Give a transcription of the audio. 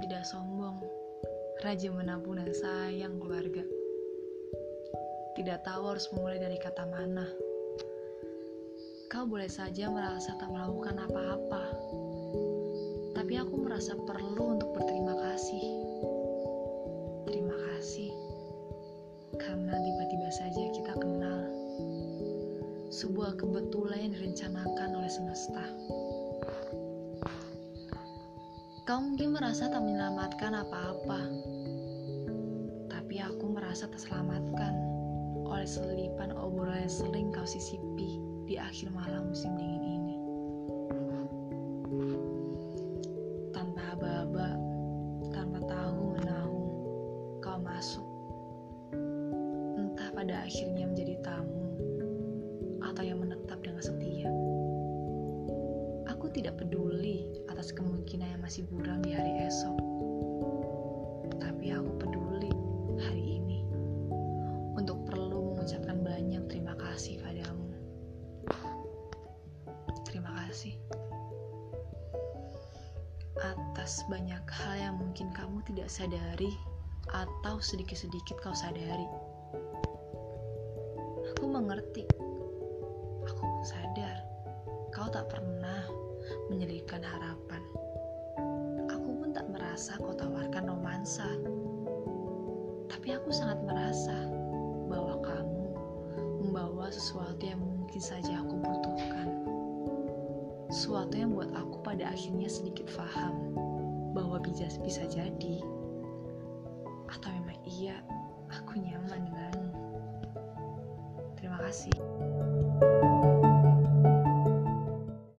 tidak sombong, rajin menabung dan sayang keluarga. Tidak tahu harus memulai dari kata mana. Kau boleh saja merasa tak melakukan apa-apa, tapi aku merasa perlu untuk berterima kasih. Terima kasih, karena tiba-tiba saja kita kenal. Sebuah kebetulan yang direncanakan oleh semesta. Kau mungkin merasa tak menyelamatkan apa-apa, tapi aku merasa terselamatkan oleh selipan obrolan yang sering kau sisipi di akhir malam musim dingin ini. Tanpa aba-aba, tanpa tahu menahu, kau masuk. Entah pada akhirnya menjadi tamu atau yang menetap dengan setia. Aku tidak peduli atas kemungkinan yang masih buram di hari esok. Tapi aku peduli hari ini untuk perlu mengucapkan banyak terima kasih padamu. Terima kasih atas banyak hal yang mungkin kamu tidak sadari atau sedikit-sedikit kau sadari. Aku mengerti. Aku sadar kau tak pernah menyelipkan harapan. Merasa kau tawarkan romansa. Tapi aku sangat merasa bahwa kamu membawa sesuatu yang mungkin saja aku butuhkan. Sesuatu yang buat aku pada akhirnya sedikit paham bahwa bisa, bisa jadi atau memang iya aku nyaman denganmu. Terima kasih.